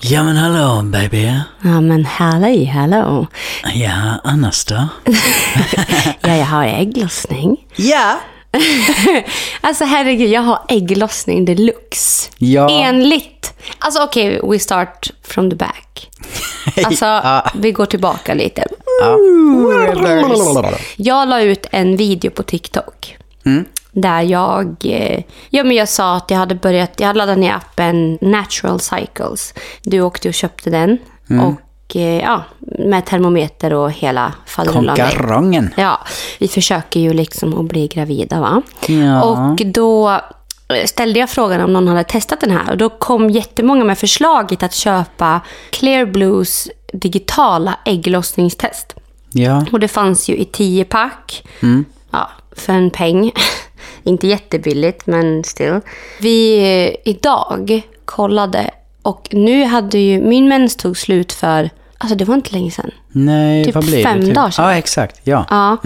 Ja men hallå baby. Ja men hallå, hallå. Ja, annars då? Ja, jag har ägglossning. Ja. Alltså herregud, jag har ägglossning deluxe. Ja. Enligt... Alltså okej, we start from the back. Alltså, Ja. vi går tillbaka lite. Ja. Jag la ut en video på TikTok. Mm. Där jag, eh, ja men jag sa att jag hade börjat, jag hade laddat ner appen Natural Cycles. Du åkte och köpte den. Mm. Och eh, ja, med termometer och hela faderullan. Konkarongen. Ja, vi försöker ju liksom att bli gravida va. Ja. Och då ställde jag frågan om någon hade testat den här. Och då kom jättemånga med förslaget att köpa Clear Blues digitala ägglossningstest. Ja. Och det fanns ju i 10 pack. Mm. Ja, för en peng. Inte jättebilligt, men still. Vi eh, idag kollade och nu hade ju min mens tog slut för, alltså det var inte länge sedan. Nej, Typ vad blir fem det? Typ? dagar sedan. Ja, exakt. Ja. Ja.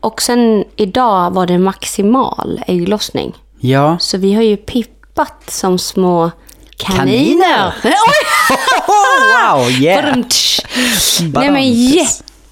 Och sen idag var det maximal ägglossning. Ja. Så vi har ju pippat som små kaniner. Kaniner? Wow, yeah. Nej men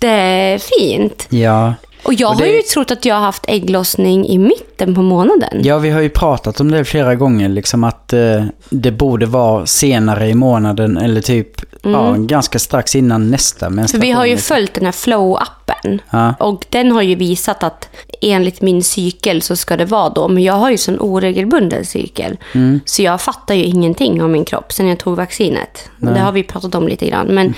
jättefint. Ja. Och jag Och det- har ju trott att jag har haft ägglossning i mitten på månaden. Ja, vi har ju pratat om det flera gånger, liksom att eh, det borde vara senare i månaden eller typ ja, ganska strax innan nästa För menstruation. vi har ju liksom. följt den här flow-appen. Ja. Och den har ju visat att enligt min cykel så ska det vara då. Men jag har ju sån oregelbunden cykel. Mm. Så jag fattar ju ingenting om min kropp sen jag tog vaccinet. Det har vi pratat om lite grann. Men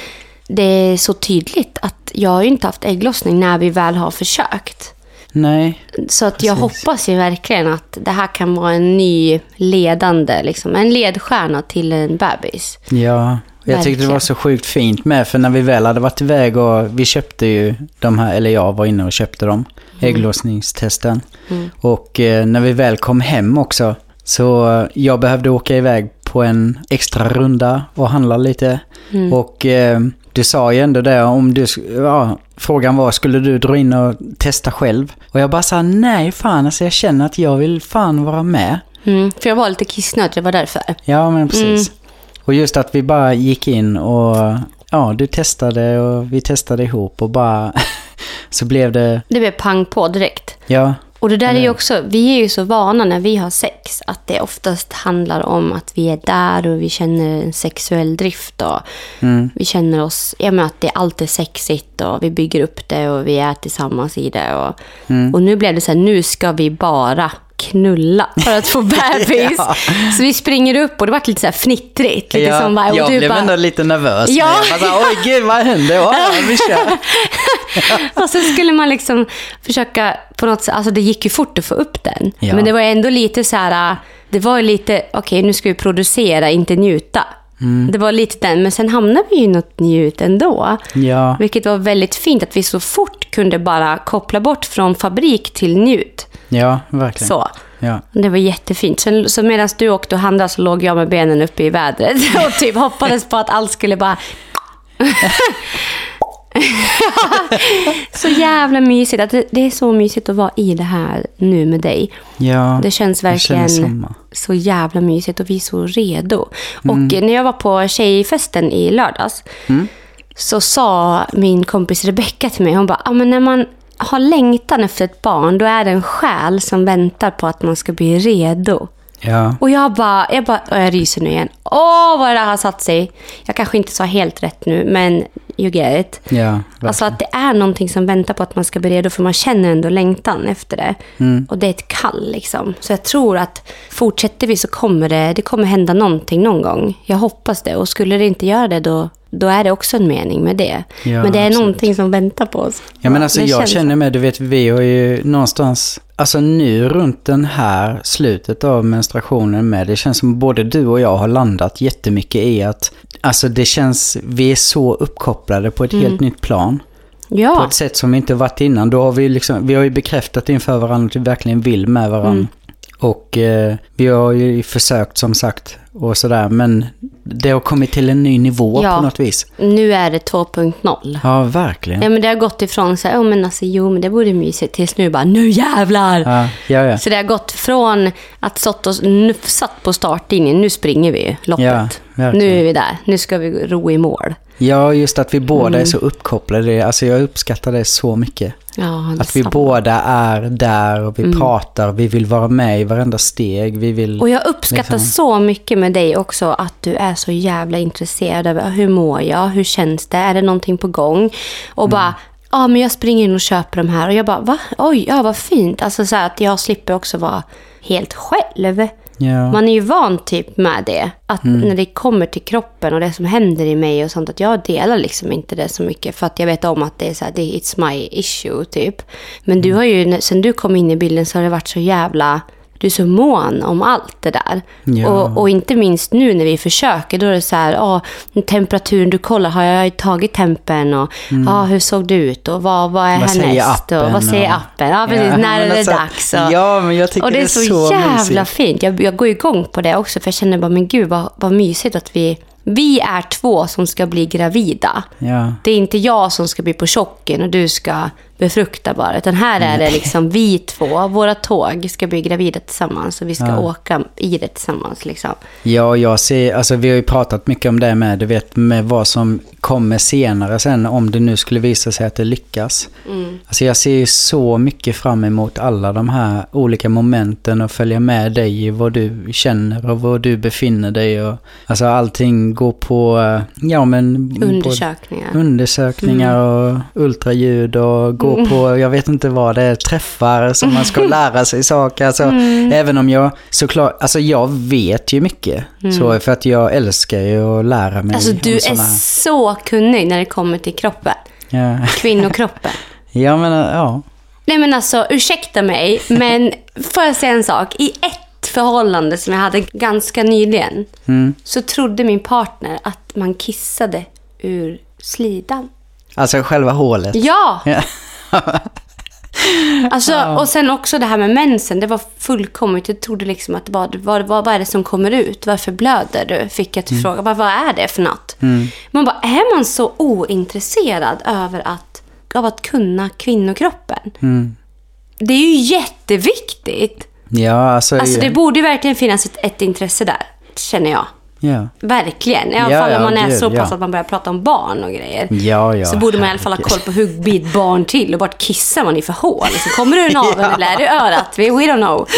det är så tydligt att jag har ju inte haft ägglossning när vi väl har försökt. Nej, Så att jag Precis. hoppas ju verkligen att det här kan vara en ny ledande, liksom, en ledstjärna till en bebis. ja. Jag tyckte det var så sjukt fint med, för när vi väl hade varit iväg och vi köpte ju de här, eller jag var inne och köpte dem, ägglossningstesten. Och eh, när vi väl kom hem också, så jag behövde åka iväg på en extra runda och handla lite. Och eh, du sa ju ändå det, om du, ja, frågan var, skulle du dra in och testa själv? Och jag bara sa nej fan, alltså jag känner att jag vill fan vara med. Mm, för jag var lite kissnödig, det var därför. Ja, men precis. Och just att vi bara gick in och ja, du testade och vi testade ihop och bara så blev det, Det blev pang på direkt. ja, Och det där är ju också, vi är ju så vana när vi har sex att det oftast handlar om att vi är där och vi känner en sexuell drift och vi känner oss, ja men att det allt är sexigt och vi bygger upp det och vi är tillsammans i det och, och nu blev det så här, nu ska vi bara knulla för att få bebis. Ja. Så vi springer upp och det var lite så här fnittrigt. Lite ja som bara, och jag du blev bara, ändå lite nervös. Ja. Ja. Jag bara, oj gud vad hände? Ja, vi kör. Och så skulle man liksom försöka på något sätt, alltså det gick ju fort att få upp den. Ja. Men det var ändå lite så här, det var lite, okej nu ska vi producera, inte njuta. Mm. Det var lite den, men sen hamnade vi i något njut ändå. Ja, Vilket var väldigt fint att vi så fort kunde bara koppla bort från fabrik till njut. ja, verkligen. Så. Ja. Det var jättefint. Så, så medan du åkte och handlade så låg jag med benen uppe i vädret och typ hoppades på att allt skulle bara... så jävla mysigt. Att det, det är så mysigt att vara i det här nu med dig. ja, Det känns verkligen så jävla mysigt och vi är så redo. Och när jag var på tjejfesten i lördags så sa min kompis Rebecka till mig, hon bara, ah, men när man har längtan efter ett barn, då är det en själ som väntar på att man ska bli redo. Ja, Och jag bara, jag bara, jag ryser nu igen. Åh, vad det där har satt sig. Jag kanske inte sa helt rätt nu, men you get it. ja, verkligen. Alltså att det är någonting som väntar på att man ska bli redo, för man känner ändå längtan efter det. Mm. Och det är ett kall liksom. Så jag tror att fortsätter vi så kommer det, det kommer hända någonting någon gång. Jag hoppas det. Och skulle det inte göra det, då, då är det också en mening med det. Ja, Men det är absolut. någonting som väntar på oss. Ja men alltså Det jag känns- känner med, du vet vi har ju någonstans, alltså nu runt den här slutet av menstruationen med, det känns som både du och jag har landat jättemycket i att, alltså det känns, vi är så uppkopplade på ett helt nytt plan. På Ja, ett sätt som vi inte varit innan. Då har vi liksom, vi har ju bekräftat inför varandra att vi verkligen vill med varandra. Mm. Och eh, vi har ju försökt som sagt och sådär, men det har kommit till en ny nivå Ja. på något vis. nu är det 2.0. Ja, verkligen. Ja, men det har gått ifrån så här, oh, men alltså, jo, men det vore mysigt, tills nu bara, nu jävlar! Ja, ja, ja. Så det har gått från att stått och nufsat på startlinjen, nu springer vi loppet. Verkligen. Nu är vi där. Nu ska vi ro i mål. Ja, just att vi båda Mm. är så uppkopplade. Alltså jag uppskattar det så mycket. Ja, Att vi båda är där och vi Mm. pratar. Vi vill vara med i varenda steg. Vi vill... Och jag uppskattar Liksom. så mycket med dig också att du är så jävla intresserad av hur mår jag, hur känns det, är det någonting på gång? Och Mm. bara, ja men jag springer in och köper de här och jag bara, va? Oj, ja vad fint. Alltså så här att jag slipper också vara helt själv. Ja. Man är ju van typ med det. Att Mm. när det kommer till kroppen och det som händer i mig och sånt, att jag delar liksom inte det så mycket. För att jag vet om att det är så här, it's my issue typ. Men Mm. du har ju, sen du kom in i bilden så har det varit så jävla, du är så mån om allt det där. Ja. Och, och inte minst nu när vi försöker, då är det så här, ja, temperaturen du kollar, har jag tagit tempen och ja, hur såg det ut och vad, vad är Mm. Vad härnäst och vad säger appen? Ja, precis, Ja, när är det alltså, dags? Och, ja, men jag tycker och det är det är så, så jävla mysigt. fint. Jag, jag går igång på det också, för jag känner bara, men gud vad, vad mysigt att vi... Vi är två som ska bli gravida. Ja. Det är inte jag som ska bli på chocken och du ska befrukta bara. Utan här är det liksom vi två, våra tåg ska bli gravida tillsammans och vi ska Ja. åka i det tillsammans. Liksom. Ja, jag ser, alltså vi har ju pratat mycket om det med, du vet, med vad som kommer senare sen, om det nu skulle visa sig att det lyckas. Alltså jag ser ju så mycket fram emot alla de här olika momenten och följa med dig i vad du känner och var du befinner dig och alltså allting går på, eh, ja men... Undersökningar. Undersökningar och ultraljud och gå på, jag vet inte vad det är, träffar som man ska lära sig saker. Alltså, Även om jag såklart, alltså jag vet ju mycket. Så för att jag älskar ju att lära mig Alltså du är här. så kunnig när det kommer till kroppen. Ja, Kvinnokroppen. ja men ja. Nej men alltså, ursäkta mig, men får jag säga en sak? I ett förhållande som jag hade ganska nyligen Mm. så trodde min partner att man kissade ur slidan. Alltså själva hålet. Ja! Ja. Alltså, och sen också det här med mensen, det var fullkomligt. Jag trodde liksom att vad, vad, vad, är det som kommer ut? Varför blöder du? Fick jag till Mm. fråga. Vad, vad är det för något? Man bara, är man så ointresserad över att, av att kunna kvinnokroppen? Mm. Det är ju jätteviktigt. Ja, alltså. Alltså det borde verkligen finnas ett, ett intresse där, känner jag. Ja. Verkligen. I alla Ja, fall om ja, man är gud, så pass ja. att man börjar prata om barn och grejer. Så borde man i alla fall ha koll på hur blir ett barn till och vart kissar man i för hål. Så kommer det ur naveln eller är det örat? We, we don't know.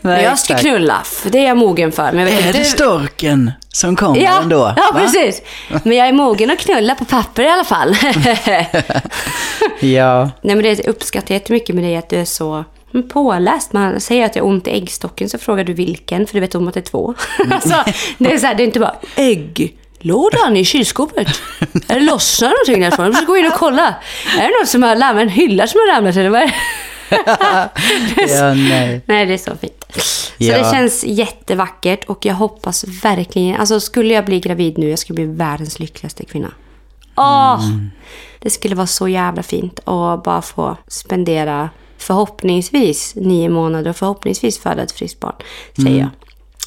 men jag ska exakt. knulla, för det är jag mogen för. Men Är det storken som kommer Ja, ändå? ja va? precis. Men jag är mogen att knulla på papper i alla fall. Ja, Nej men det uppskattar jag jättemycket med dig att du är så påläst. Man säger att jag har ont i äggstocken så frågar du vilken för du vet om att det är två. alltså, det är så här, det är inte bara ägglådan i kylskåpet. Är det lossnar någonting därifrån? Jag måste gå in och kolla. Är det någon som har lämnat en hylla som har ramlat eller vad är det? ja nej. Nej, det är så fint. Så Ja. det känns jättevackert och jag hoppas verkligen... Alltså skulle jag bli gravid nu, jag skulle bli världens lyckligaste kvinna. Åh! Det skulle vara så jävla fint att bara få spendera förhoppningsvis nio månader och förhoppningsvis föda ett friskt barn, säger jag.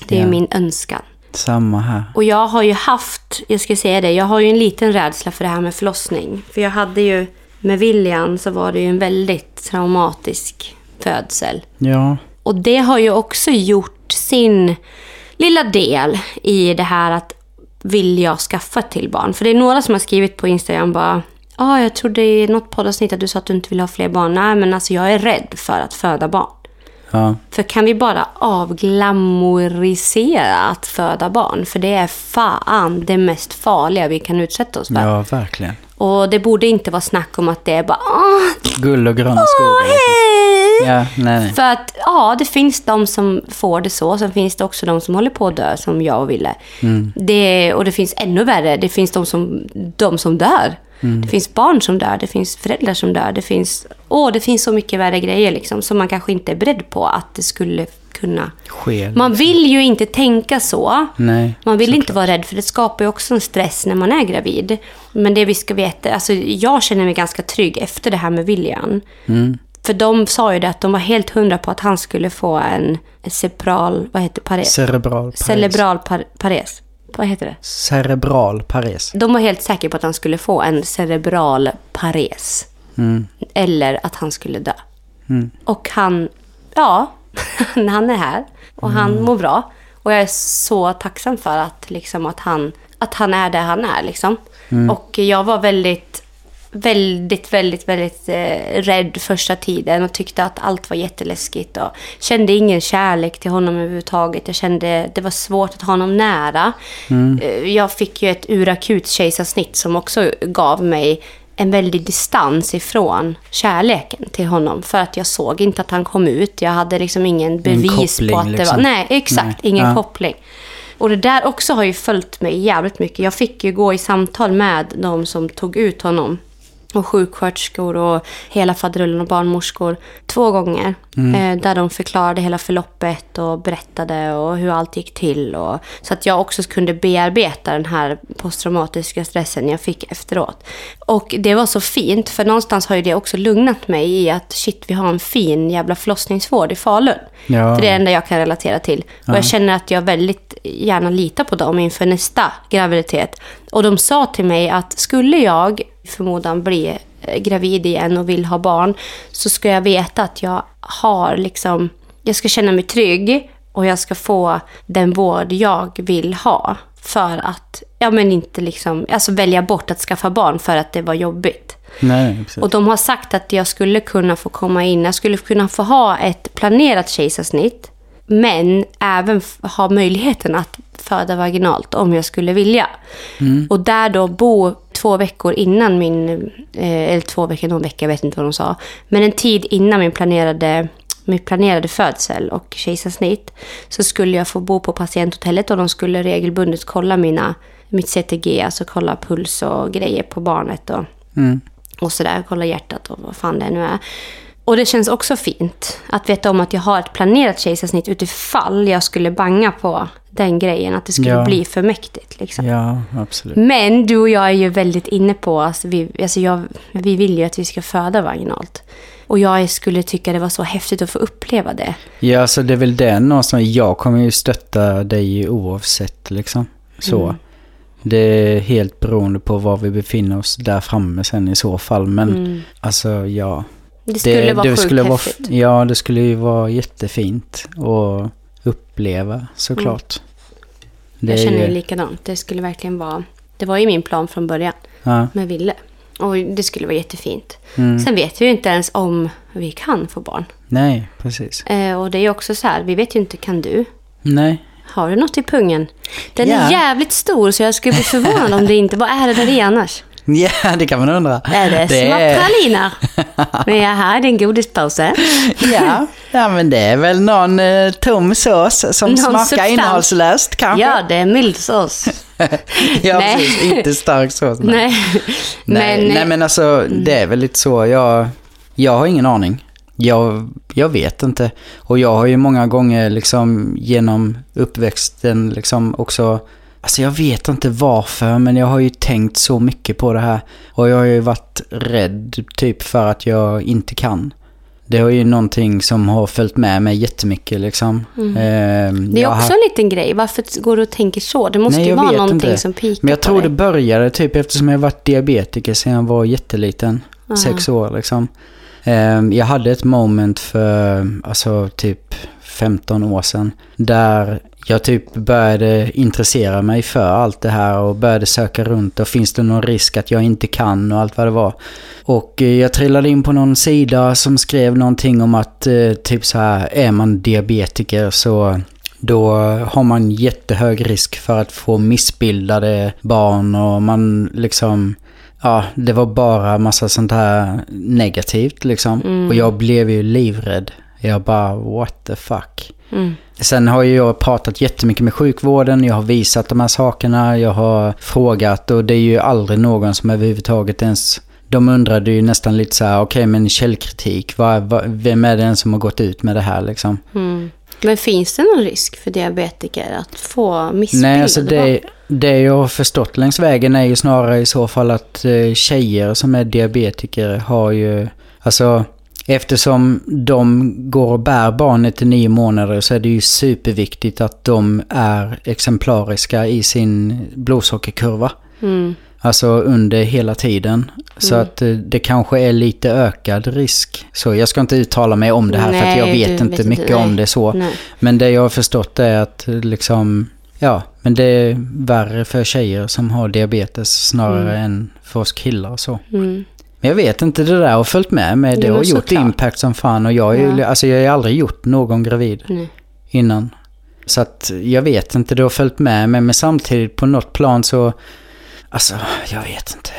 Det är Ja. min önskan. Samma här. Och jag har ju haft, jag ska säga det, jag har ju en liten rädsla för det här med förlossning. För jag hade ju, med William så var det ju en väldigt traumatisk födsel. Ja, Och det har ju också gjort sin lilla del i det här att vill jag skaffa till barn? För det är några som har skrivit på Instagram bara Ja, ah, jag trodde i något poddavsnitt att du sa att du inte vill ha fler barn. Nej, men alltså jag är rädd för att föda barn. ja, För kan vi bara avglamorisera att föda barn? För det är fan det mest farliga vi kan utsätta oss för. ja, verkligen. Och det borde inte vara snack om att det är bara Åh, Guld och gröna skogar. liksom. Ja, nej, nej. För att ja, det finns de som får det så. Sen finns det också de som håller på att dö, som jag och Ville. Det, och det finns ännu värre. Det finns de som, de som dör. Det finns barn som dör, det finns föräldrar som dör. Det finns, åh, det finns så mycket värre grejer liksom, som man kanske inte är beredd på att det skulle kunna... Sker. Man vill ju inte tänka så. Nej, Man vill inte vara rädd för det skapar ju också en stress när man är gravid. Men det vi ska veta, alltså jag känner mig ganska trygg efter det här med William. Mm. För de sa ju det att de var helt hundra på att han skulle få en cerebral, vad heter pares? Cerebral pares. Cerebral par, pares. Vad heter det? Cerebral pares. De var helt säkra på att han skulle få en cerebral pares. Mm. Eller att han skulle dö. Mm. Och han, ja, han är här. Och han Mm. mår bra. Och jag är så tacksam för att, liksom, att han att han är där han är liksom. Och jag var väldigt, väldigt, väldigt, väldigt eh, rädd första tiden och tyckte att allt var jätteläskigt och kände ingen kärlek till honom överhuvudtaget. Jag kände det var svårt att ha honom nära. Eh, Jag fick ju ett urakut kejsarsnitt som också gav mig en väldig distans ifrån kärleken till honom. För att jag såg inte att han kom ut. Jag hade liksom ingen bevis koppling, på att det liksom. var... Nej, exakt. Nej. Ingen Ja. koppling. Och det där också har ju följt mig jävligt mycket. Jag fick ju gå i samtal med de som tog ut honom. Och sjuksköterskor och hela faderullen och barnmorskor. Två gånger. Eh, där de förklarade hela förloppet och berättade och hur allt gick till. Och, så att jag också kunde bearbeta den här posttraumatiska stressen jag fick efteråt. Och det var så fint, för någonstans har ju det också lugnat mig i att shit, vi har en fin jävla förlossningsvård i Falun. Ja. För det är det enda jag kan relatera till. Och jag känner att jag väldigt gärna litar på dem inför nästa graviditet. Och de sa till mig att skulle jag förmodan bli eh, gravid igen och vill ha barn så ska jag veta att jag har liksom, jag ska känna mig trygg och jag ska få den vård jag vill ha. För att, ja men inte liksom, alltså välja bort att skaffa barn för att det var jobbigt. Nej, precis. Och de har sagt att jag skulle kunna få komma in, jag skulle kunna få ha ett planerat kejsarsnitt. Men även ha möjligheten att föda vaginalt om jag skulle vilja. Och där då bo två veckor innan min, eh, eller två veckor, någon vecka, jag vet inte vad de sa. Men en tid innan min planerade, min planerade födsel och kejsarsnitt. Så skulle jag få bo på patienthotellet och de skulle regelbundet kolla mina, mitt CTG, alltså kolla puls och grejer på barnet. Och, Mm. och sådär, kolla hjärtat och vad fan det nu är. Och det känns också fint att veta om att jag har ett planerat kejsarsnitt utifall jag skulle banga på den grejen, att det skulle Ja. bli för mäktigt. Liksom. Ja, absolut. Men du och jag är ju väldigt inne på, alltså vi, alltså jag, vi vill ju att vi ska föda vaginalt. Och jag skulle tycka det var så häftigt att få uppleva det. Ja, alltså det är väl det någonstans. Jag kommer ju stötta dig oavsett liksom. Så. Mm. Det är helt beroende på var vi befinner oss där framme sen i så fall. Men alltså ja. Det skulle vara sjukt skulle vara. Ja, det skulle ju vara jättefint att uppleva såklart. Det jag känner ju likadant. Det skulle verkligen vara... Det var ju min plan från början Ja, med Ville. Och det skulle vara jättefint. mm. Sen vet vi ju inte ens om vi kan få barn. Nej, precis. Eh, och det är ju också så här, vi vet ju inte, kan du? Nej. Har du något i pungen? Den Ja. är jävligt stor så jag skulle bli förvånad om det inte... Vad är det där i annars? Ja, det kan man undra. Är det, små praliner? Men jag här är din godispåse. Ja, ja, men det är väl någon eh, tom sås som Någon smakar substans. innehållslöst kanske. Ja, det är mild sås. ja Nej. precis. Inte stark sås. Nej. Nej, Men, nej men alltså det är väl lite så. Jag, jag har ingen aning. Jag, jag vet inte. Och jag har ju många gånger liksom genom uppväxten liksom också... Alltså jag vet inte varför men jag har ju tänkt så mycket på det här. Och jag har ju varit rädd typ för att jag inte kan. Det är ju någonting som har följt med mig jättemycket liksom. Mm. det är jag har också en liten grej. Varför går du och tänker så? Det måste Nej, ju vara någonting inte. som pikar Men jag tror det började typ eftersom jag varit diabetiker sedan jag var jätteliten. Sex år liksom. Ehm, Jag hade ett moment för alltså typ 15 år sedan. Där jag typ började intressera mig för allt det här och började söka runt och finns det någon risk att jag inte kan och allt vad det var. Och eh, jag trillade in på någon sida som skrev någonting om att eh, typ så här är man diabetiker så då har man jättehög risk för att få missbildade barn och man liksom... Ja, det var bara massa sånt här negativt liksom. Och jag blev ju livrädd. Jag bara, what the fuck. Mm. Sen har ju jag pratat jättemycket med sjukvården, jag har visat de här sakerna, jag har frågat och det är ju aldrig någon som överhuvudtaget ens... De undrade ju nästan lite så här, okej men källkritik, vad, vad, vem är det som har gått ut med det här liksom? Mm. Men finns det någon risk för diabetiker att få missbildade Nej, alltså det, det jag har förstått längs vägen är ju snarare i så fall att eh, tjejer som är diabetiker har ju, alltså eftersom de går och bär barnet i nio månader så är det ju superviktigt att de är exemplariska i sin blodsockerkurva. Mm. Alltså under hela tiden. Så att eh, det kanske är lite ökad risk. Så jag ska inte uttala mig om det här för att jag Nej, vet du inte vet mycket inte, om nej. det så. Nej. Men det jag har förstått är att eh, liksom, ja, Men det är värre för tjejer som har diabetes snarare än för oss killar så. Mm. Jag vet inte, det där har följt med mig. Det Jo, har gjort såklart. impact som fan och jag, är Ja. alltså, jag har aldrig gjort någon gravid Nej. innan. Så att jag vet inte, det har följt med mig. Men samtidigt på något plan så, alltså jag vet inte.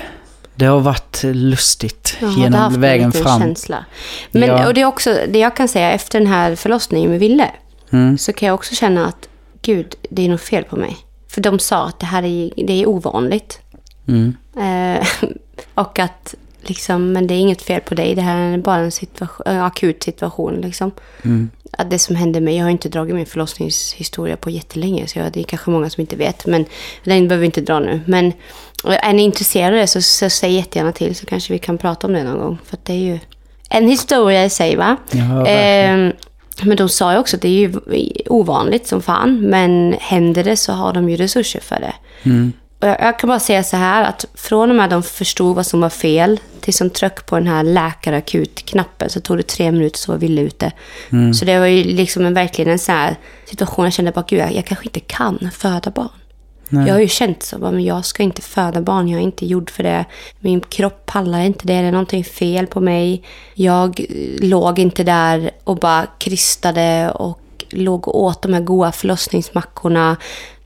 Det har varit lustigt Ja, genom haft vägen fram. känsla. Men, Ja. Och det är också det jag kan säga efter den här förlossningen med Ville. Mm. Så kan jag också känna att gud, det är något fel på mig. För de sa att det här är, det är ovanligt. Mm. Eh, och att liksom, men det är inget fel på dig. Det här är bara en, situation, en akut situation. Liksom. Mm. Att det som hände mig, jag har inte dragit min förlossningshistoria på jättelänge. Så jag, det är kanske många som inte vet. Men den behöver vi inte dra nu. Men är ni intresserade så, så säg jättegärna till. Så kanske vi kan prata om det någon gång. För det är ju en historia i sig va. Ja, verkligen. Eh, men de sa ju också att det är ju ovanligt som fan. Men händer det så har de ju resurser för det. Mm. Jag kan bara säga så här att från och med att de förstod vad som var fel tills de tryckte på den här läkarakut-knappen så tog det tre minuter så var Ville ute. Mm. Så det var ju liksom en, verkligen en sån här situation jag kände bara gud jag, jag kanske inte kan föda barn. Nej. Jag har ju känt så, bara, men jag ska inte föda barn, jag är inte gjord för det. Min kropp pallar inte det, det är någonting fel på mig. Jag eh, låg inte där och bara krystade och låg och åt de här goda förlossningsmackorna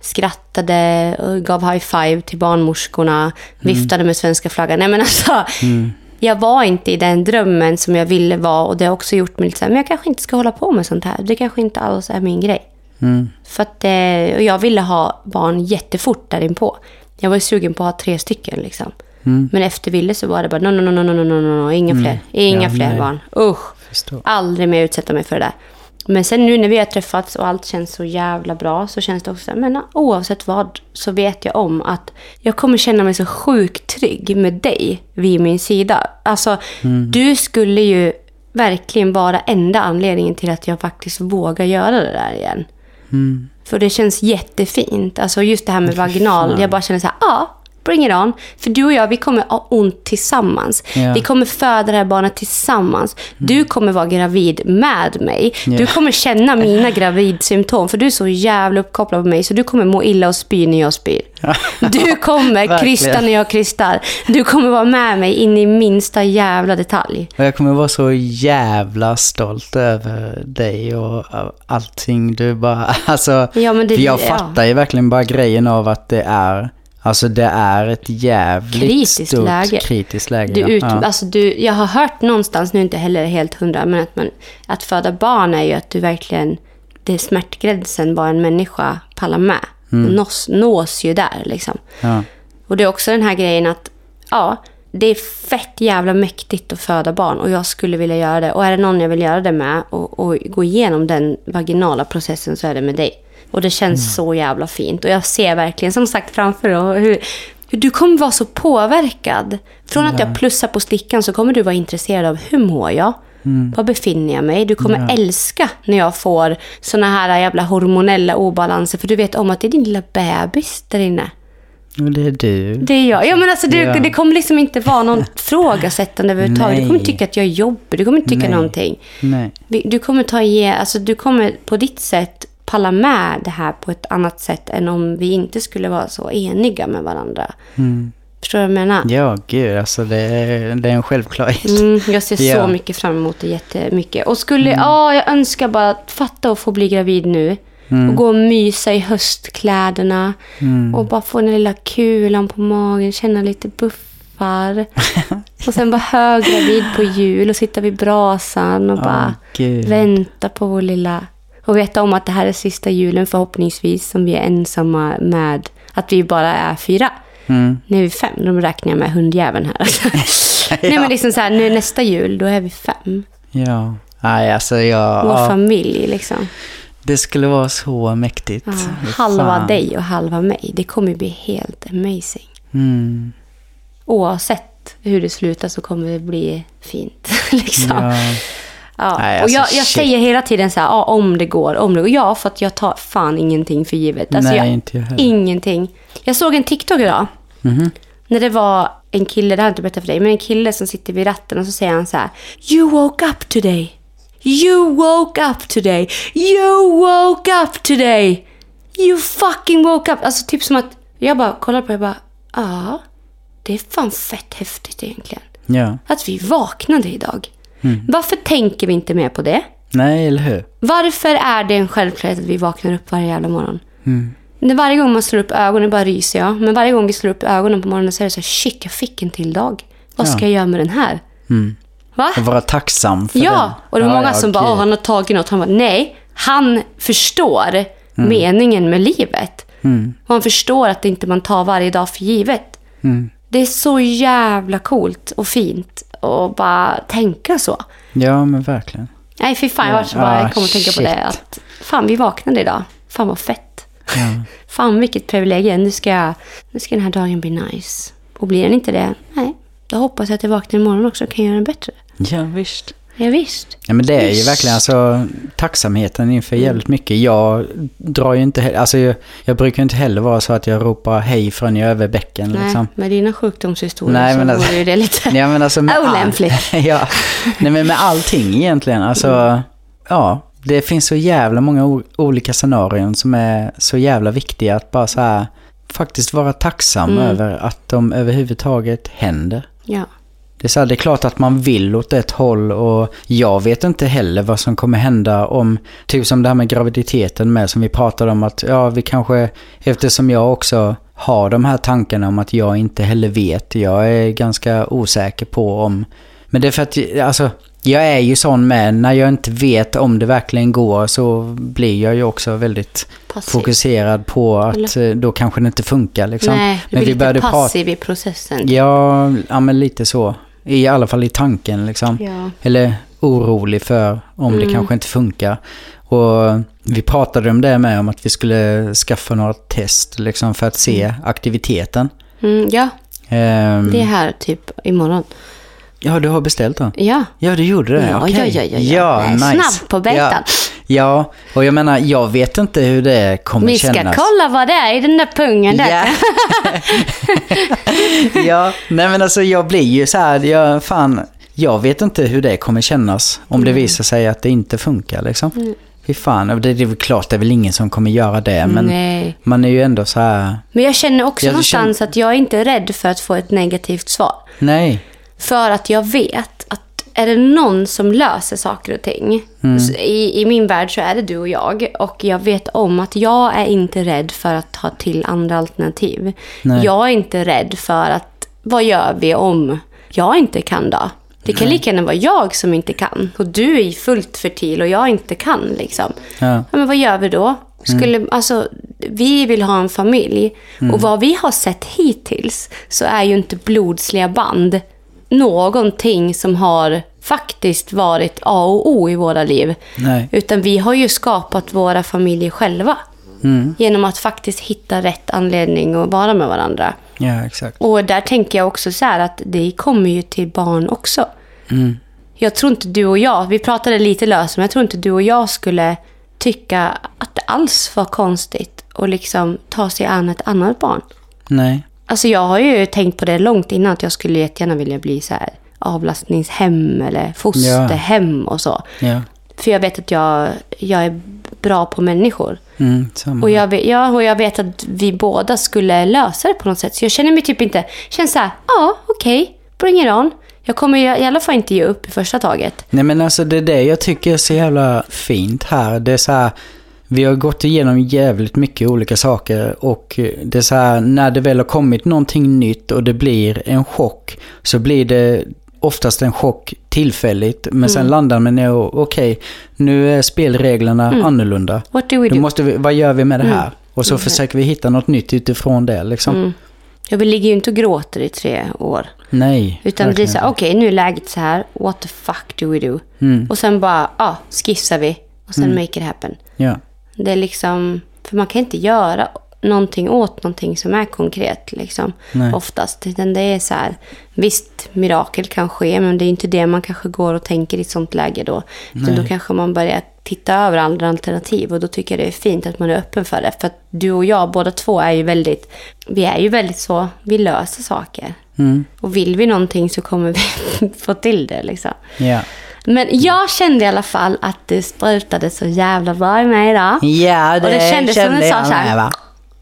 skrattade, och gav high-five till barnmorskorna, mm. viftade med svenska flaggan. Nej, men alltså, mm. Jag var inte i den drömmen som jag ville vara och det har också gjort mig lite så här, men jag kanske inte ska hålla på med sånt här. Det kanske inte alls är min grej. Mm. För att, eh, och jag ville ha barn jättefort där på. Jag var sugen på att ha tre stycken. Liksom. Mm. Men efter Ville så var det bara no, no, no, no, no, no, no, no. inga mm. fler, inga ja, fler nej. barn. Usch, Förstår. aldrig mer utsätta mig för det där. Men sen nu när vi har träffats och allt känns så jävla bra så känns det också så här, men oavsett vad så vet jag om att jag kommer känna mig så sjukt trygg med dig vid min sida. Alltså, du skulle ju verkligen vara enda anledningen till att jag faktiskt vågar göra det där igen. Mm. För det känns jättefint. Alltså just det här med vaginal. Jag bara känner så här, ja, bring it on. För du och jag, vi kommer ha ont tillsammans. Ja. Vi kommer föda det här barnet tillsammans. Du kommer vara gravid med mig. Ja. Du kommer känna mina gravidsymptom. För du är så jävla uppkopplad på mig. Så du kommer må illa och spy när jag spyr. Du kommer krysta när jag krystar. Du kommer vara med mig in i minsta jävla detalj. Och jag kommer vara så jävla stolt över dig och allting. Du bara, alltså. Ja, det- för jag ja. fattar ju verkligen bara grejen av att det är, alltså det är ett jävligt Kritiskt stort läge. kritiskt läge. Du ut, ja. alltså du, jag har hört någonstans, nu inte heller helt hundra, men att, man, att föda barn är ju att du verkligen, det är smärtgränsen vad en människa pallar med. Mm. Nås, nås ju där liksom. ja. Och det är också den här grejen att, ja, det är fett jävla mäktigt att föda barn och jag skulle vilja göra det. Och är det någon jag vill göra det med och, och gå igenom den vaginala processen så är det med dig. Och det känns så jävla fint. Och jag ser verkligen, som sagt, framför dig hur, hur du kommer vara så påverkad. Från att jag plussar på stickan så kommer du vara intresserad av hur mår jag? Var befinner jag mig? Du kommer älska när jag får såna här jävla hormonella obalanser. För du vet om att det är din lilla bebis där inne. Och det är du. Det är jag. Ja, men alltså, du, Ja. Det kommer liksom inte vara någon frågasättande överhuvudtaget. Du kommer Nej. inte tycka att jag är jobbig. Du kommer inte tycka Nej. någonting. Nej. Du kommer ta igen, alltså du kommer på ditt sätt palla med det här på ett annat sätt än om vi inte skulle vara så eniga med varandra. Mm. Förstår du vad jag menar? Ja, gud, alltså det är, det är en självklarhet. Mm, jag ser Ja. så mycket fram emot det jättemycket. Och skulle, ja, jag önskar bara att fatta att få bli gravid nu. Och gå och mysa i höstkläderna. Och bara få den lilla kulan på magen, känna lite buffar. och sen vara höggravid på jul och sitta vid brasan och bara gud. vänta på vår lilla... Och veta om att det här är sista julen förhoppningsvis som vi är ensamma med. Att vi bara är fyra. Mm. Nu är vi fem, de räknar jag med hundjäveln här. Nej men liksom så här, nu nästa jul, då är vi fem. Ja. Nej, alltså jag... Vår ja, familj liksom. det skulle vara så mäktigt. Ja, halva fan. dig och halva mig. Det kommer bli helt amazing. Mm. Oavsett hur det slutar så kommer det bli fint. liksom. Ja. Ja. Nej, och alltså, jag, jag shit. säger hela tiden så här, ja, om det går, om det går. Ja, för att jag tar fan ingenting för givet. Alltså, Nej, jag, inte jag heller. Ingenting. Jag såg en TikTok idag. Mhm. När det var en kille, det har jag inte berättat för dig, men en kille som sitter vid ratten och så säger han så här. You woke up today. You woke up today. You woke up today. You fucking woke up! Alltså typ som att jag bara kollar på det och bara, ja, det är fan fett häftigt egentligen. Ja. Att vi vaknade idag. Mm. Varför tänker vi inte mer på det? Nej, eller hur? Varför är det en självklarhet att vi vaknar upp varje jävla morgon? Mm. Varje gång man slår upp ögonen bara ryser jag. Men varje gång vi slår upp ögonen på morgonen så är det så här, shit, jag fick en till dag. Vad ska Ja. jag göra med den här? Mm. Va? Och vara tacksam för Ja, den. och det var Ja, många ja, som bara, okej. Åh, han har tagit något. Han bara, nej, han förstår meningen med livet. Mm. Och han förstår att det inte man tar varje dag för givet. Mm. Det är så jävla coolt och fint att bara tänka så. Ja, men verkligen. Nej, fy fan, jag, var så bara, ah, jag kommer att tänka på det. Att, fan, vi vaknade idag. Fan vad fett. Ja. Fan vilket privilegium. Nu ska, jag- nu ska den här dagen bli nice. Och blir den inte det, nej. Då hoppas jag att jag vaknar imorgon också och kan göra den bättre. ja, visst. Ja, visst. Ja, men det är ju Visst. verkligen alltså tacksamheten inför jävligt mycket. Jag drar ju inte alltså jag, jag brukar inte heller vara så att jag ropar hej från jag är över bäcken Nej, liksom. med dina sjukdomshistorier Nej, så men alltså- vore ju det lite... Ja, men alltså med all- Olämpligt. ja, nej men med allting egentligen. Alltså, ja, det finns så jävla många olika scenarion som är så jävla viktiga att bara så här faktiskt vara tacksam Mm. över att de överhuvudtaget händer. Ja. Det är, så här, det är klart att man vill åt ett håll och jag vet inte heller vad som kommer hända om, typ som det här med graviditeten med som vi pratade om att ja vi kanske, eftersom jag också har de här tankarna om att jag inte heller vet, jag är ganska osäker på om, men det är för att, alltså jag är ju sån med, när jag inte vet om det verkligen går så blir jag ju också väldigt Passiv. fokuserad på att eh, då kanske det inte funkar liksom. Nej, du Men blir vi lite passiv i processen. Ja, ja, men lite så. I alla fall i tanken liksom. Ja. Eller orolig för om Mm. det kanske inte funkar. Och vi pratade om det med, om att vi skulle skaffa några test liksom för att se aktiviteten. Mm, ja, Ehm, det är här typ imorgon. Ja, du har beställt då? Ja. Ja, du gjorde det? Ja, Okej. ja, ja, ja, ja. ja. nice. Snabb på betan. Ja. Ja, och jag menar, jag vet inte hur det kommer Vi ska kännas. kolla vad det är i den där pungen där. Ja. ja, nej men alltså jag blir ju så här, jag, fan, jag vet inte hur det kommer kännas om det visar sig att det inte funkar liksom. Mm. Fy fan, det, är väl klart, det är väl ingen som kommer göra det, men Nej. man är ju ändå så här, Men jag känner också Ja, du någonstans att jag är inte rädd för att få ett negativt svar. nej, För att jag vet att är det någon som löser saker och ting, Mm. i, i min värld så är det du och jag. Och jag vet om att jag är inte rädd för att ta till andra alternativ. Nej. Jag är inte rädd för att, vad gör vi om jag inte kan då? Det kan lika gärna vara jag som inte kan. Och du är fullt fertil och jag inte kan liksom. ja, men vad gör vi då? Skulle, alltså, vi vill ha en familj. Och vad vi har sett hittills så är ju inte blodsliga band någonting som har faktiskt varit A och O i våra liv. nej, Utan vi har ju skapat våra familjer själva. mm, Genom att faktiskt hitta rätt anledning att vara med varandra. ja exakt. Och där tänker jag också så här att det kommer ju till barn också. Mm, Jag tror inte du och jag, vi pratade lite löst, men jag tror inte du och jag skulle tycka att det alls var konstigt att liksom ta sig an ett annat barn. nej, Alltså jag har ju tänkt på det långt innan att jag skulle jättegärna vilja bli så här avlastningshem eller fosterhem och så. ja, För jag vet att jag, jag är bra på människor. mm. Och jag, vet, ja, och jag vet att vi båda skulle lösa det på något sätt. Så jag känner mig typ inte... känner så här, ja, okej, bring it on. Jag kommer i alla fall inte ge upp i första taget. Nej men alltså det är det jag tycker är så jävla fint här. Det är så här, vi har gått igenom jävligt mycket olika saker och det är så här, när det väl har kommit någonting nytt och det blir en chock så blir det oftast en chock tillfälligt men sen landar man i och okej, nu är spelreglerna annorlunda. What do we Då do? måste vi, vad gör vi med det här? Och så försöker vi hitta något nytt utifrån det liksom. Mm. Jag vill ligga ju inte och gråter i tre år. Nej. Utan det blir så här, okej nu är läget så här. What the fuck do we do? Mm. Och sen bara, ja, skissar vi. Och sen make it happen. Ja. Det är liksom, för man kan inte göra någonting åt någonting som är konkret liksom. Nej. Oftast. Utan det är så här, visst mirakel kan ske men det är inte det man kanske går och tänker i ett sånt läge då. Utan då kanske man börjar titta över andra alternativ och då tycker jag det är fint att man är öppen för det. För att du och jag båda två är ju väldigt, vi är ju väldigt så, vi löser saker. Mm. Och vill vi någonting så kommer vi få till det liksom. Ja. Men jag kände i alla fall att det sprutade så jävla bra i mig idag. Ja, det, Och det kändes som kände du sa så här. med?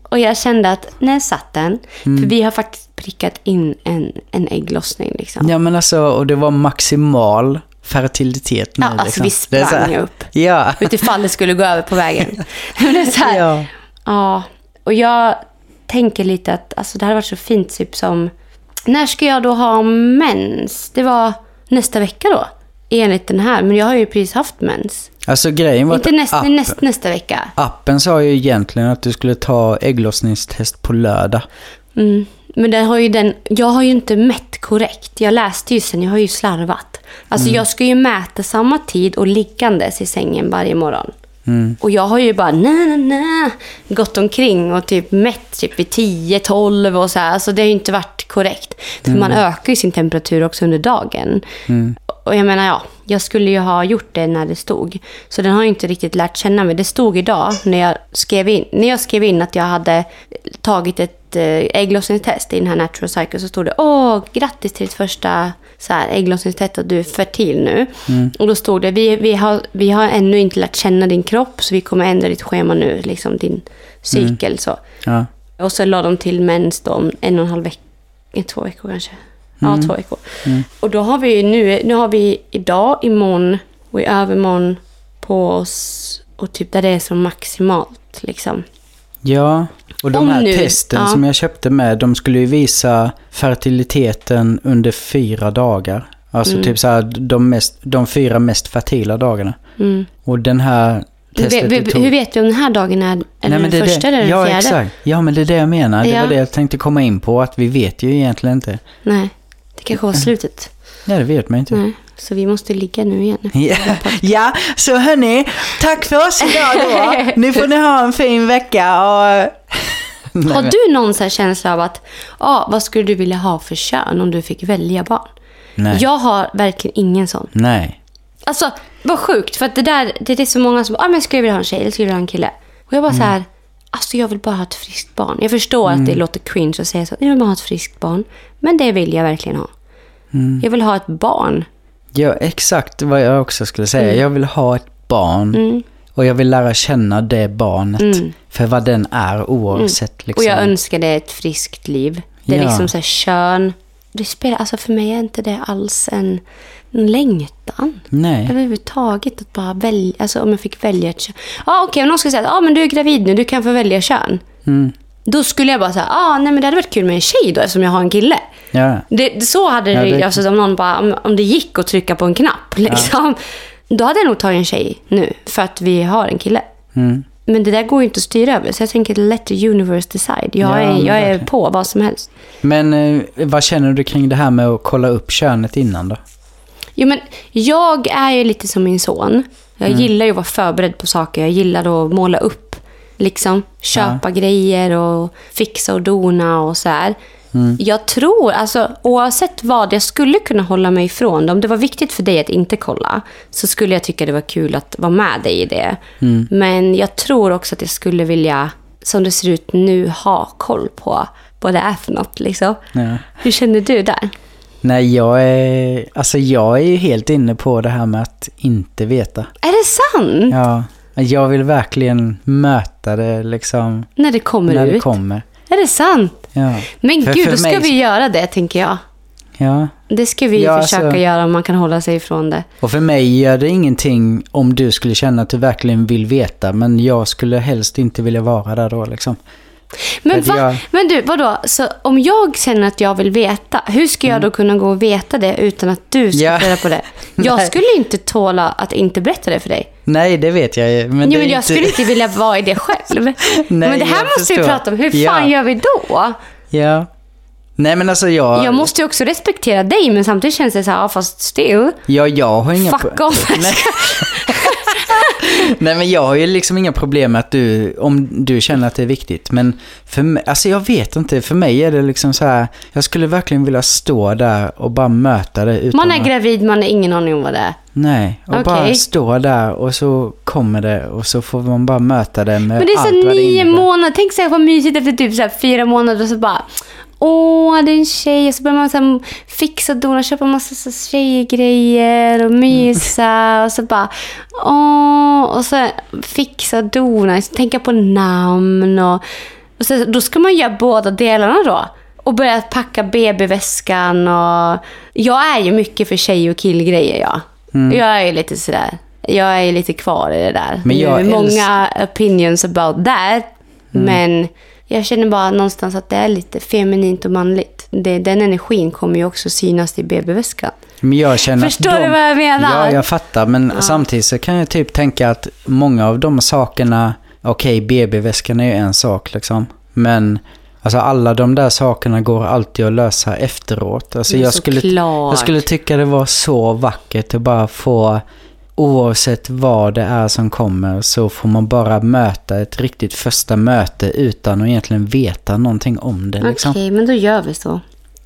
Och jag kände att när satt den? Mm. För vi har faktiskt prickat in en, en ägglossning liksom. Ja, men alltså, och det var maximal fertilitet nu. Ja, alltså liksom. vi så här- sprang upp. Ja. Utifall det skulle gå över på vägen. Men det är så här, ja. ja. Och jag tänker lite att alltså, det hade varit så fint typ som... När ska jag då ha mens? Det var nästa vecka då. Enligt den här. Men jag har ju precis haft mens. Alltså grejen var Inte näst, app, näst, nästa vecka. appen sa ju egentligen att du skulle ta ägglossningstest på lördag. Mm. Men den har ju den, jag har ju inte mätt korrekt. Jag läste ju sen, jag har ju slarvat. Alltså jag ska ju mäta samma tid och liggandes i sängen varje morgon. Och jag har ju bara nej, nej, nej, gått omkring och typ mätt typ vid 10, 12 och så här. Alltså det har ju inte varit korrekt. För man ökar ju sin temperatur också under dagen. Och jag menar, ja, jag skulle ju ha gjort det när det stod. Så den har ju inte riktigt lärt känna mig. Det stod idag när jag skrev in, när jag skrev in att jag hade tagit ett eh, ägglossningstest i den här Natural Cycle så stod det Åh, grattis till ditt första så här, ägglossningstest att du är fertil nu. Och då stod det vi, vi, har, vi har ännu inte lärt känna din kropp så vi kommer ändra ditt schema nu, liksom din cykel. Så. Ja. Och så la de till mens då om en och en halv vecka, två veckor kanske. Ja, två veckor. Och då har vi nu, nu har vi idag, imorgon och i övermorgon på oss och typ där det är som maximalt liksom. Ja, och de Om här nu- testen ja. som jag köpte med, de skulle ju visa fertiliteten under fyra dagar. Alltså Mm. typ så här, de, mest, de fyra mest fertila dagarna. Mm. Och den här testet vi hur, tog... hur vet du om den här dagen är, är Nej, den det första det. eller den ja, fjärde? exakt. Ja, men det är det jag menar. Det Ja. var det jag tänkte komma in på, att vi vet ju egentligen inte. Nej, det kanske var slutet. Ja, det vet man inte. Nej, så vi måste ligga nu igen. Ja, ja, så hörni, tack för oss idag då. Nu får ni ha en fin vecka och... Har du någon så känsla av att, ja, vad skulle du vilja ha för kön om du fick välja barn? Nej. Jag har verkligen ingen sån. Nej. Alltså, vad sjukt. För att det där, det är så många som ah, men skulle jag vilja ha en tjej eller skulle vilja ha en kille? Och jag bara så här, alltså jag vill bara ha ett friskt barn. Jag förstår att det låter cringe att säga så. Jag vill bara ha ett friskt barn. Men det vill jag verkligen ha. Jag vill ha ett barn. Ja, exakt vad jag också skulle säga. Mm. Jag vill ha ett barn. Och jag vill lära känna det barnet. För vad den är oavsett. Liksom. Mm. Och jag önskar det ett friskt liv. Det är Ja. liksom så här kön. Det spelar, alltså för mig är inte det alls en, en längtan. Nej. Överhuvudtaget att bara välja, alltså om jag fick välja ett kön. Ja okej, om någon skulle säga att ah, men du är gravid nu, du kan få välja kön. Mm. Då skulle jag bara säga, ah, nej men det hade varit kul med en tjej då eftersom jag har en kille. Ja. Det, det- så hade Ja, det, alltså om någon bara, om, om det gick att trycka på en knapp liksom. Då hade jag nog tagit en tjej nu för att vi har en kille. Mm. Men det där går ju inte att styra över. Så jag tänker let the universe decide. Jag, Ja, är, jag är på vad som helst. Men eh, vad känner du kring det här med att kolla upp könet innan då? Jo, men jag är ju lite som min son. Jag Mm. gillar ju att vara förberedd på saker. Jag gillar att måla upp. Liksom köpa grejer och fixa och dona och så här. Mm. Jag tror, alltså oavsett vad, jag skulle kunna hålla mig ifrån. Om det var viktigt för dig att inte kolla så skulle jag tycka det var kul att vara med dig i det. Mm. Men jag tror också att jag skulle vilja, som det ser ut nu, ha koll på vad det är för något. Liksom. Ja. Hur känner du där? Nej, jag är, alltså jag är ju helt inne på det här med att inte veta. Är det sant? Ja, jag vill verkligen möta det liksom När det kommer när ut? det kommer. Är det sant? Ja. Men För- gud, för då ska mig- vi göra det, tänker jag. ja. Det ska vi Ja, försöka alltså- göra om man kan hålla sig ifrån det. Och för mig gör det ingenting om du skulle känna att du verkligen vill veta. Men jag skulle helst inte vilja vara där då liksom. Men, va? jag- Men du, vadå? Så om jag känner att jag vill veta, hur ska jag då kunna gå och veta det utan att du ska Mm. Ja. få reda på det? Jag Nej. skulle inte tåla att inte berätta det för dig. Nej, det vet jag ju. Men, jo, men jag inte... skulle inte vilja vara i det själv. men det här måste vi prata om. Hur Ja. fan gör vi då? Ja. Nej, men alltså jag... Jag måste ju också respektera dig, men samtidigt känns det så här, fast still. Ja, jag har inga... Fuck off. Nej. Men jag har ju liksom inga problem med att du, om du känner att det är viktigt. Men för mig, alltså jag vet inte, för mig är det liksom så här, jag skulle verkligen vilja stå där och bara möta det utan Man är att- gravid, man har ingen aning om vad det är. Nej, och Okej. bara stå där och så kommer det och så får man bara möta det med Men det är allt så vad det nio innebär. månader. Tänk så här vad mysigt efter typ så här fyra månader och så bara... åh, det är en tjej. Och så börjar man så här, fixa och dona, köpa massa så tjejgrejer och mysa. och så bara, åh. Och så fixa och dona, tänka på namn. Och, och så, då ska man göra båda delarna då. Och börja packa BB-väskan och... Jag är ju mycket för tjej och killgrejer, ja. Jag är ju lite sådär... Jag är lite kvar i det där. Men jag det är många opinions about that. Men jag känner bara någonstans att det är lite feminint och manligt. Det, den energin kommer ju också synas i BB-väskan. Men jag känner Förstår de, du vad jag menar? Ja, jag fattar. Men samtidigt så kan jag typ tänka att många av de sakerna... Okej, BB-väskan är ju en sak liksom. Men alltså alla de där sakerna går alltid att lösa efteråt. Alltså jag, skulle, jag skulle tycka det var så vackert att bara få... Oavsett vad det är som kommer så får man bara möta ett riktigt första möte utan att egentligen veta någonting om det. Okej, Liksom. men då gör vi så.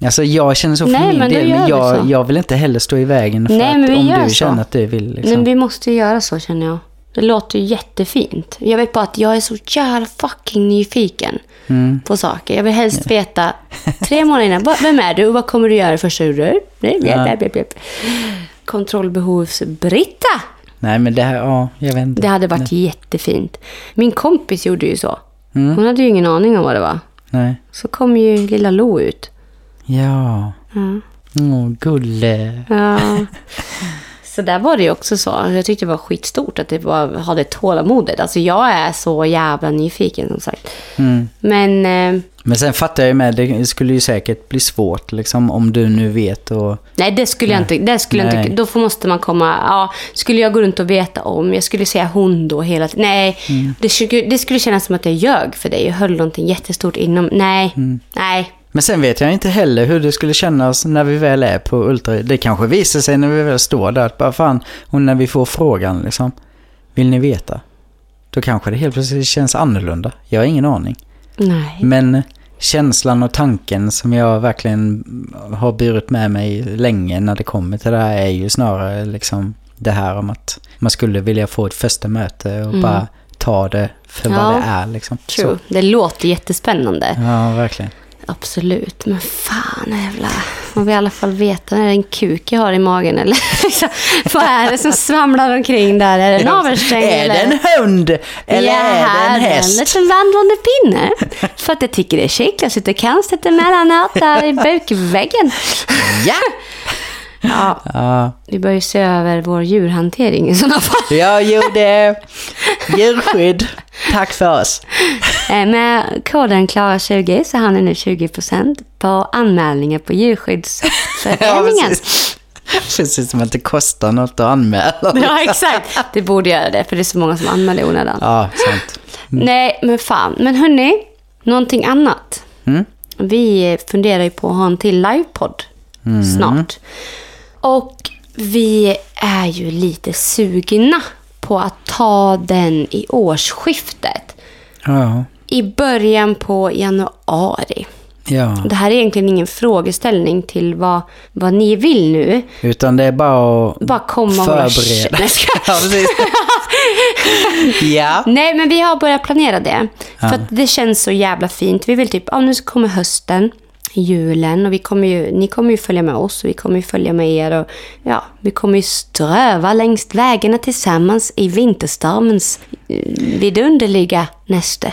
Alltså jag känner så för Nej, min men del, men jag, jag vill inte heller stå i vägen för Nej, att om du så. känner att du vill. Liksom. Men vi måste ju göra så känner jag. Det låter ju jättefint. Jag vet bara att jag är så jävla fucking nyfiken Mm. på saker. Jag vill helst veta tre månader innan. "Va- Vem är du och vad kommer du göra första du gör? Kontrollbehovs-Britta. Nej men det här, ja, jag vet inte. Det hade varit jättefint. Min kompis gjorde ju så. Mm. Hon hade ju ingen aning om vad det var. Nej. Så kom ju lilla Lo ut. Ja. Åh, gulle. Ja. Så där var det ju också så. Jag tyckte det var skitstort att det var, hade tålamodet. Alltså jag är så jävla nyfiken som sagt. Mm. Men eh, Men sen fattar jag ju med, det skulle ju säkert bli svårt liksom om du nu vet och... nej, det skulle jag inte. Det skulle jag inte. Då måste man komma. Ja, skulle jag gå runt och veta om. Jag skulle säga hon då hela tiden. Nej, Mm. det, skulle, det skulle kännas som att jag ljög för dig. Jag höll någonting jättestort inom. Nej, Mm. nej. Men sen vet jag inte heller hur det skulle kännas när vi väl är på Ultra. Det kanske visar sig när vi väl står där att bara fan, och när vi får frågan liksom. Vill ni veta? Då kanske det helt plötsligt känns annorlunda. Jag har ingen aning. Nej. Men känslan och tanken som jag verkligen har burit med mig länge när det kommer till det här är ju snarare liksom det här om att man skulle vilja få ett första möte och bara ta det för Mm. Ja. vad det är liksom. True. Det låter jättespännande. Så, ja, verkligen. Absolut, men fan jävla... Man vill i alla fall veta när det är en kuk jag har i magen eller liksom, vad är det som svamlar omkring där? Är det en navelsträng Är det en hund? Eller ja, är det en är en häst? liten vandrande pinne. För att jag tycker det är skickligt att sitta och konstigt emellanåt där i bukväggen. Ja! Ja, Ja, vi bör ju se över vår djurhantering i sådana fall. jag gjorde djurskydd. Tack för oss. Eh, Med koden KLARA20 så har ni nu 20% på anmälningar på Djurskyddsföreningen. precis. Precis som att det kostar något att anmäla. Ja, exakt. Det borde göra det, för det är så många som anmäler i onödan. Ja, sant. Nej, men fan. Men hörni, någonting annat. Mm. Vi funderar ju på att ha en till livepodd snart. Och vi är ju lite sugna på att ta den i årsskiftet. Ja. I början på januari. ja. Det här är egentligen ingen frågeställning till vad, vad ni vill nu. Utan det är bara att Bara komma förbereda. Nej, ja, ja. Nej, men vi har börjat planera det. För att det känns så jävla fint. Vi vill typ, ja nu kommer hösten, julen och vi kommer ju, ni kommer ju följa med oss och vi kommer ju följa med er. Och, ja, vi kommer ju ströva längs vägarna tillsammans i vinterstormens eh, vidunderliga näste.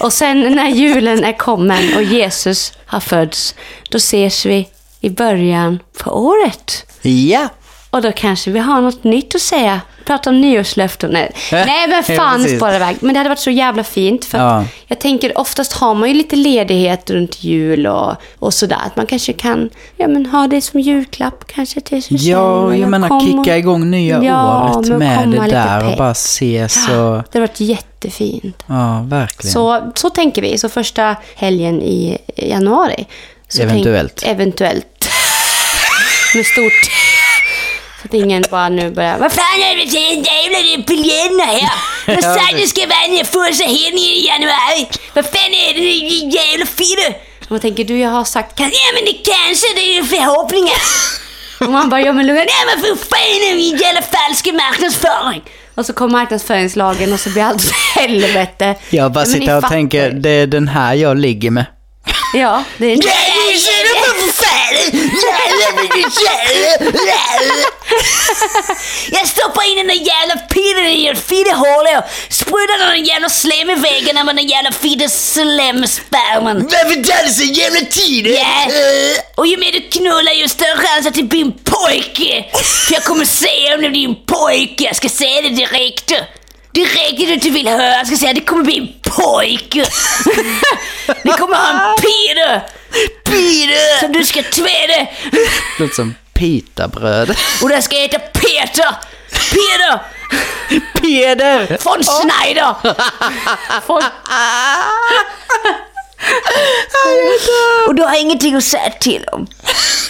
Och sen när julen är kommen och Jesus har fötts, då ses vi i början på året. Ja. Och då kanske vi har något nytt att säga. Prata om nyårslöften. Nej, Nej men Ja, fan, precis. spara iväg. Men det hade varit så jävla fint. För Ja. jag tänker, oftast har man ju lite ledighet runt jul och, och sådär. Att man kanske kan ja, men ha det som julklapp kanske till sig. Ja, jag menar och- kicka igång nya Ja, året med komma det där och bara ses och... Det hade varit jättefint. Ja, verkligen. Så, så tänker vi. Så första helgen i januari. Eventuellt. Tänk, eventuellt. Med stort... Att ingen bara nu börjar... Vad fan är det för jävla biljetterna här? Vad sa du ska vara första helgen i januari? Vad fan är det din jävla fitte? Och man tänker, du jag har sagt... Kan, ja men det kanske, det är förhoppningar. Och man bara, ja men lugna ner men för fan är min jävla falska marknadsföring? Och så kommer marknadsföringslagen och så blir allt helvete. Jag bara Ja, sitter och fattar tänker, det är den här jag ligger med. Ja, det är... Jag stoppar in den där jävla pinnen i en fidehålet och sprutar den jävla slem i väggarna med den jävla fideslemspermen. Varför tar det så jävla tid? Ja, och ju mer du knullar ju större chans att det blir en pojke. För jag kommer säga om det blir en pojke, jag ska säga det direkt. Det du inte vill höra, jag ska säga att det kommer bli en pojke. Ni kommer ha en pide. Pide! Som du ska tvätta. Låter som pitabröd. Och den ska heta Peter. Peter! Peder! Från Schneider! Från... Och du har ingenting att säga till om.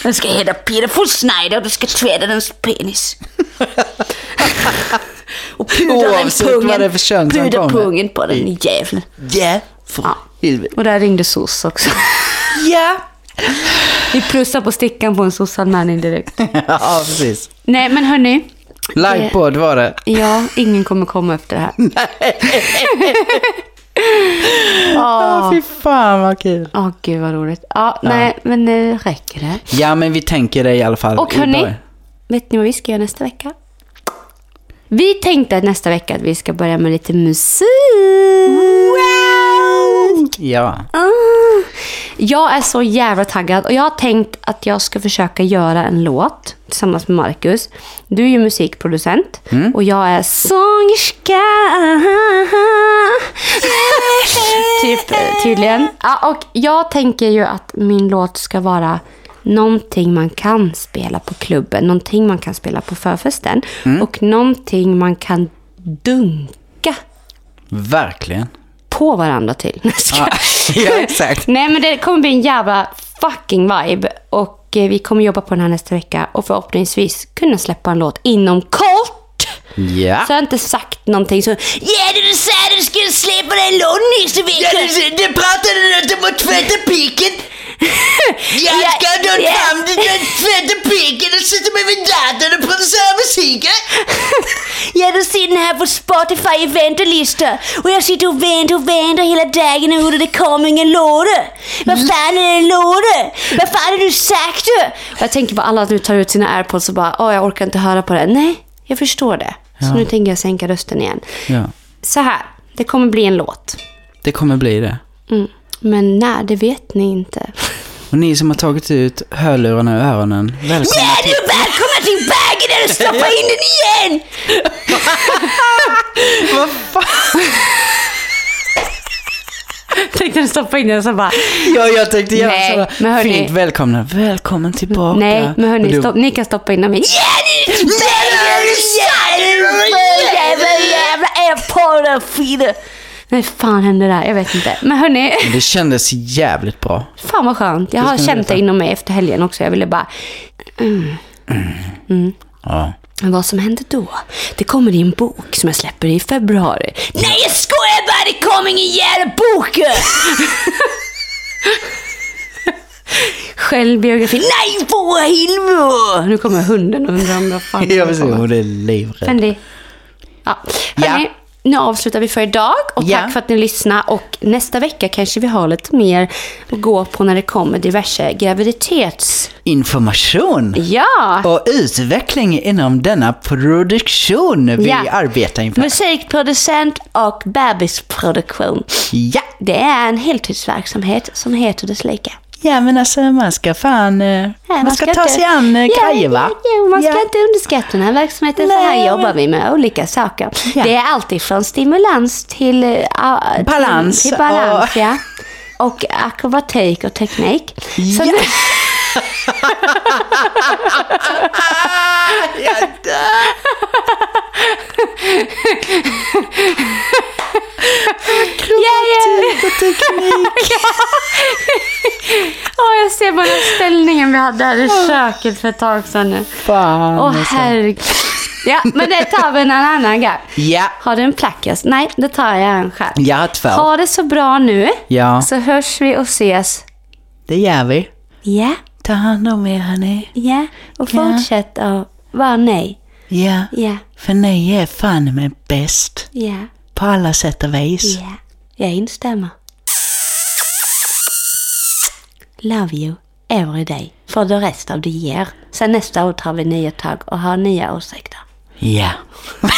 Den ska heta Peter von Schneider och du ska tvätta dens penis. Och pudra den Oavsett vad det är för kön som Pudra kommer. pungen på den jäveln. Ja, för Ja. helvete. Och där ringde SOS också. Ja! Vi plussar på stickan på en soc-anmälning direkt. ja, precis. Nej, men hörni. Livepodd var det. Ja, ingen kommer komma efter det här. Ja, fy fan vad kul. Åh, gud vad roligt. Ja, nej, men det räcker det. Ja, men vi tänker det i alla fall. Och hörni, vet ni vad vi ska göra nästa vecka? Vi tänkte att nästa vecka att vi ska börja med lite musik. Ja. Ah. Jag är så jävla taggad och jag har tänkt att jag ska försöka göra en låt tillsammans med Marcus. Du är ju musikproducent och jag är sångerska. typ, eh, tydligen. Ja, och jag tänker ju att min låt ska vara någonting man kan spela på klubben, någonting man kan spela på förfesten och någonting man kan dunka Verkligen. på varandra till. Skojar. Ja, exakt. Nej, men det kommer bli en jävla fucking vibe. Och eh, vi kommer jobba på den här nästa vecka och förhoppningsvis kunna släppa en låt inom kort. Ja. Så jag har inte sagt någonting så... Ja, du sa att du skulle släppa den låt nästa vecka. det pratade du inte om att tvätta piken. Jag Ja, ska då ja. fram den tvätta piken och sätta mig vid datorn och producera musiken. Ja, du ser den här på Spotify i väntelista. Och jag sitter och väntar och väntar hela dagen och det kommer ingen låda. Vad fan är en låda? Vad fan har du sagt? Och jag tänker på alla nu tar ut sina airpods och bara åh jag orkar inte höra på det. Nej, jag förstår det. Så nu tänker jag sänka rösten igen. Ja, Så här, det kommer bli en låt. det kommer bli det. Mm. Men när, det vet ni inte. Och ni som har tagit ut hörlurarna ur öronen, välkomna till... du är välkomna tillbaka där du stoppar in den igen! Vad fan? Tänkte du stoppa in den så bara... Ja, jag tänkte göra Nej, sådär men hörni- fint välkomna. Välkommen tillbaka. Nej, men hörni, du- stopp, ni kan stoppa in den. Men... Jävla. Nej, fan hände där? Jag vet inte. Men hörni, Det kändes jävligt bra. fan vad skönt. Jag Det har känt det inom mig efter helgen också. Jag ville bara... Ja. Men vad som hände då? Det kommer i en bok som jag släpper i februari. Nej, jag skojar bara. Det kom ingen jävla bok. Självbiografi. Nej, för helvete. Nu kommer hunden och undrar om vad fan Jag vill se, kommer. hon är livrädd. Fendi. Ja. Hörni, nu avslutar vi för idag och Ja. tack för att ni lyssnade. Och nästa vecka kanske vi har lite mer att gå på när det kommer diverse graviditets... Information Ja! och utveckling inom denna produktion vi Ja. arbetar inför. Musikproducent och bebisproduktion. Ja. Det är en heltidsverksamhet som heter dess lika. Ja, men alltså man ska fan... eh, man, ska, ta inte- sig an eh, Ja, grejer va? Ja, ja, man ska Ja. inte underskatta den här verksamheten. Så här Nej, jobbar vi med olika saker. Ja. Det är alltid från stimulans till... eh, ah, till- Balans Till, balans, och- ja. Och akrobatik och teknik. Så Ja. nu, Jag dör. ja, ja. Och teknik. Åh, jag ser bara ställningen vi hade här i köket för ett tag sedan nu. Fan. Åh, alltså. herregud. Ja, men det tar vi en annan gång. Ja, Har du en plackas? Nej, det tar jag en själv. jag har två. Ha det så bra nu. Ja, Så hörs vi och ses. det gör vi. ja, Ta hand om er hörni. ja. Och Ja. fortsätt att vara nej. Ja, Ja, för ni är fan med bäst. ja, På alla sätt och vis. ja. Jag instämmer. Love you. every day for the rest of the year. Sen nästa år tar vi nya tag och har nya åsikter. Ja.